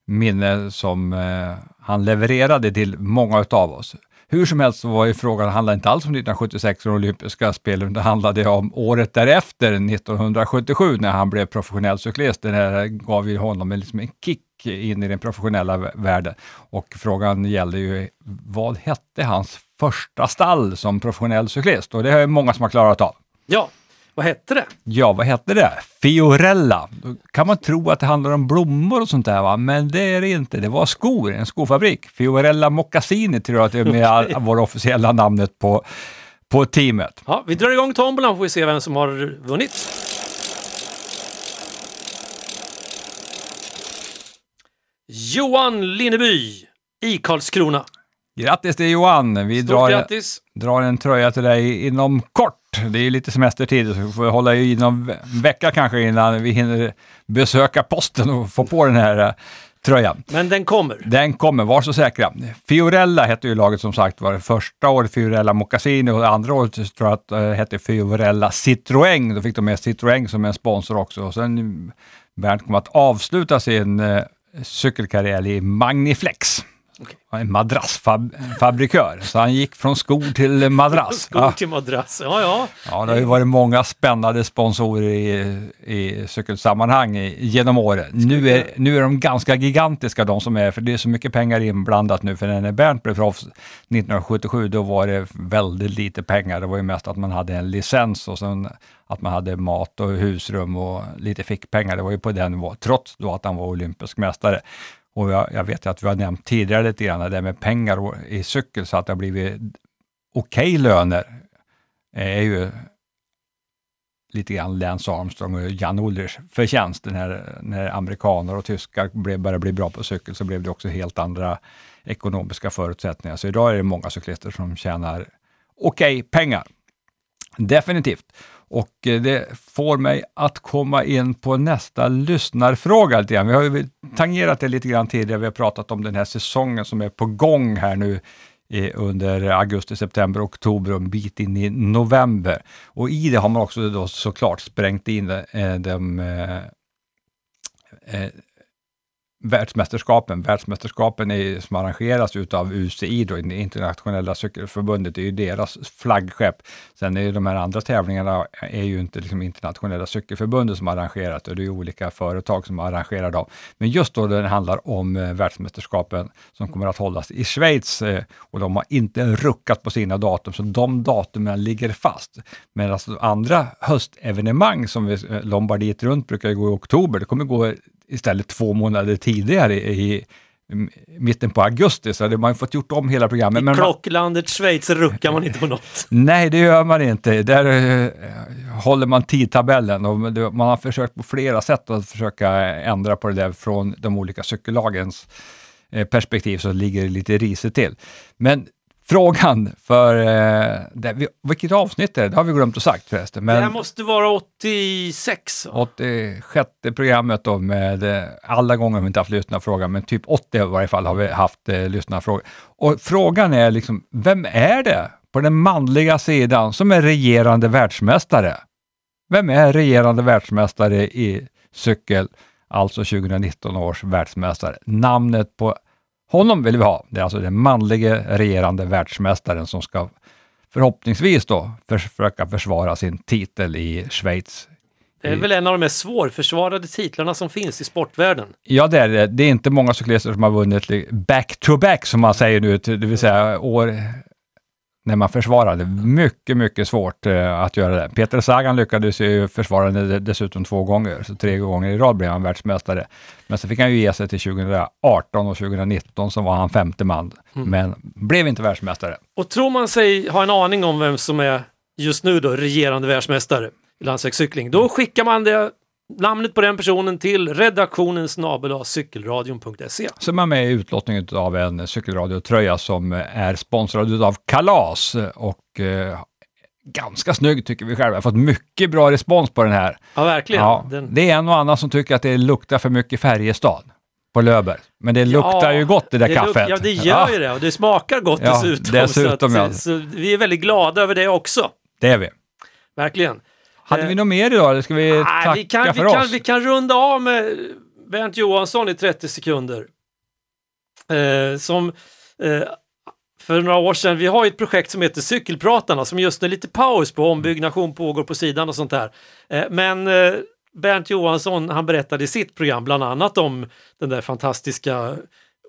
B: minne som eh, han levererade till många av oss. Hur som helst så var ju frågan, det handlade inte alls om 1976 och olympiska spelen, utan det handlade om året därefter, 1977, när han blev professionell cyklist. Det här gav ju honom en, liksom en kick in i den professionella vä- världen. Och frågan gällde ju, vad hette hans första stall som professionell cyklist? Och det är många som har klarat av.
A: Ja, vad hette det?
B: Ja, vad hette det? Fiorella. Då kan man tro att det handlar om blommor och sånt där, va? men det är det inte. Det var skor, en skofabrik. Fiorella Moccasini tror jag att det är med *laughs* all, vår officiella namnet på, på teamet.
A: Ja, vi drar igång tombolan får vi se vem som har vunnit. Johan Linneby i Karlskrona.
B: Grattis till Johan! Vi
A: Stort
B: drar,
A: grattis!
B: drar en tröja till dig inom kort. Det är ju lite semestertid, så vi får hålla i någon ve- vecka kanske innan vi hinner besöka posten och få på den här eh, tröjan.
A: Men den kommer.
B: Den kommer, var så säkra. Fiorella hette ju laget som sagt var. Första året Fiorella Moccasini och andra året tror jag att det hette Fiorella Citroën. Då fick de med Citroën som en sponsor också. Och sen Bernt kom att avsluta sin eh, cykelkarriär i Magniflex.
A: Okej.
B: En madrassfabrikör. Så han gick från skor till madrass.
A: Skor
B: Ja.
A: till madrass. Ja, ja.
B: Ja, det har ju varit många spännande sponsorer i, i cykelsammanhang genom åren. Nu är, nu är de ganska gigantiska de som är, för det är så mycket pengar inblandat nu. För när Bernt blev proffs 1977, då var det väldigt lite pengar. Det var ju mest att man hade en licens och sen att man hade mat och husrum och lite fickpengar. Det var ju på den nivån, trots då att han var olympisk mästare. Och jag, jag vet att vi har nämnt tidigare lite grann det där med pengar och- i cykel, så att det har blivit okej löner är ju lite grann Lance Armstrong och Jan Ullrichs förtjänst. När, när amerikaner och tyskar blev, började bli bra på cykel så blev det också helt andra ekonomiska förutsättningar. Så idag är det många cyklister som tjänar okej pengar. Definitivt. Och eh, det får mig att komma in på nästa lyssnarfråga. lite grann. Vi har ju tangerat det lite grann tidigare. Vi har pratat om den här säsongen som är på gång här nu eh, under augusti, september, oktober och en bit in i november. Och i det har man också då såklart sprängt in eh, de, de de världsmästerskapen. Världsmästerskapen är, som arrangeras utav UCI, då, det internationella cykelförbundet, det är ju deras flaggskepp. Sen är ju de här andra tävlingarna är ju inte liksom internationella cykelförbundet som arrangerat och det är ju olika företag som arrangerar dem. Men just då det handlar om eh, världsmästerskapen som kommer att hållas i Schweiz eh, och de har inte ruckat på sina datum, så de datumen ligger fast. Men alltså andra höstevenemang som vi, eh, Lombardiet runt brukar ju gå i oktober, det kommer gå istället två månader tidigare i, mitten på augusti, så det, man fått gjort om hela programmet.
A: I
B: Men man-
A: klocklandet Schweiz ruckar man inte på något. *laughs*
B: Nej, det gör man inte. Där eh, håller man tidtabellen och man har försökt på flera sätt att försöka ändra på det där från de olika cykellagens eh, perspektiv så ligger det lite risigt till. Men frågan för, eh, det, vi- vilket avsnitt är det? Det har vi glömt att sagt förresten.
A: det här
B: Men
A: måste vara 86.
B: 86 programmet då med, eh, alla gånger har vi inte haft lyssnarfråga, men typ 80 i varje fall har vi haft eh, lyssnarfrågor. Och frågan är liksom, vem är det på den manliga sidan som är regerande världsmästare? Vem är regerande världsmästare i cykel, alltså 2019 års världsmästare? Namnet på honom vill vi ha. Det är alltså den manlige regerande världsmästaren som ska förhoppningsvis då försöka försvara sin titel i Schweiz
A: Det är väl en av de mest svårförsvarade titlarna som finns i sportvärlden.
B: Ja, det är det. Det är inte många cyklister som har vunnit back-to-back, som man säger nu, det vill säga år när man försvarar det. Mycket, mycket svårt eh, att göra det. Peter Sagan lyckades ju försvara det dessutom två gånger, så tre gånger i rad blev han världsmästare. Men så fick han ju ge sig till 2018 och 2019 som var han femte man,
A: Mm.
B: men blev inte världsmästare.
A: Och tror man sig ha en aning om vem som är just nu då regerande världsmästare i landsvägscykling, då skickar man det, namnet på den personen till redaktionen snabel cykelradion.se.
B: Så är med i utlottningen av en cykelradiotröja som är sponsrad av Kalas och eh, ganska snygg tycker vi själva. Jag har fått mycket bra respons på den här.
A: Ja, verkligen.
B: Ja,
A: Den,
B: Det är en och annan som tycker att det luktar för mycket Färjestad på Löber. Men det luktar ju gott det där
A: luk-
B: kaffet.
A: Ja, det gör ju det och det smakar gott
B: Ja,
A: dessutom. *laughs*
B: dessutom,
A: så,
B: ja.
A: att, så vi är väldigt glada över det också.
B: Det är vi.
A: Verkligen.
B: Hade vi något mer idag eller ska vi
A: Nej,
B: tacka
A: vi, kan, vi,
B: för
A: kan,
B: oss?
A: vi kan runda av med Bernt Johansson i 30 sekunder. Eh, som eh, för några år sedan, vi har ju ett projekt som heter Cykelpratarna som just är lite paus på, ombyggnation pågår på sidan och sånt där. Eh, men eh, Bernt Johansson, han berättade i sitt program bland annat om den där fantastiska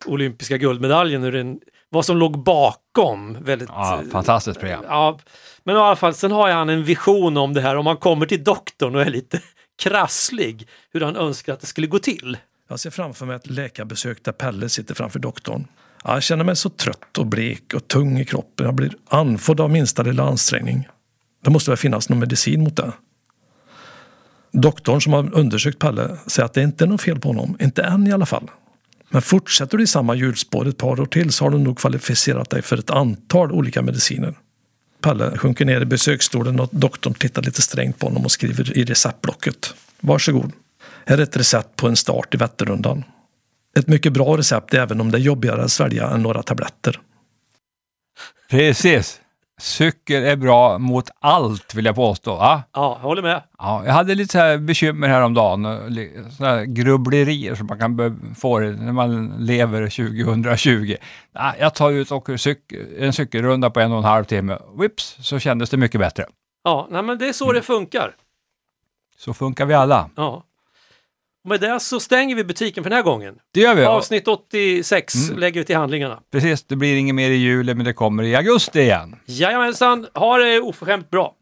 A: olympiska guldmedaljen, hur den, vad som låg bakom. Väldigt,
B: Ja,
A: eh,
B: fantastiskt program.
A: Ja, men i alla fall, sen har han en vision om det här om man kommer till doktorn och är lite *laughs* krasslig, hur han önskar att det skulle gå till.
F: Jag ser framför mig ett läkarbesök där Pelle sitter framför doktorn. Ja, Jag känner mig så trött och blek och tung i kroppen. Jag blir andfådd av minsta lilla ansträngning. Det måste väl finnas någon medicin mot det. Doktorn som har undersökt Pelle säger att det inte är något fel på honom. Inte än i alla fall. Men fortsätter du i samma hjulspår ett par år till så har du nog kvalificerat dig för ett antal olika mediciner. Pelle sjunker ner i besöksstolen och doktorn tittar lite strängt på honom och skriver i receptblocket. Varsågod. Här är ett recept på en start i Vätternrundan. Ett mycket bra recept även om det är jobbigare att svälja än några tabletter.
B: Precis. Cykel är bra mot allt vill jag påstå. Ja?
A: Ja, jag håller med.
B: Ja, jag hade lite så här bekymmer häromdagen, såna här grubblerier som man kan få när man lever 2020. Nej, jag tar ut och åker en cykelrunda på en och en halv timme. Vips, så kändes det mycket bättre.
A: Ja, nej, men det är så det funkar.
B: Så funkar vi alla.
A: Ja. Och med det så stänger vi butiken för den här gången.
B: Det gör vi.
A: Avsnitt 86
B: Mm.
A: lägger vi till handlingarna.
B: Precis, det blir inget mer i juli, men det kommer i augusti igen.
A: Jajamensan, ha det oförskämt bra!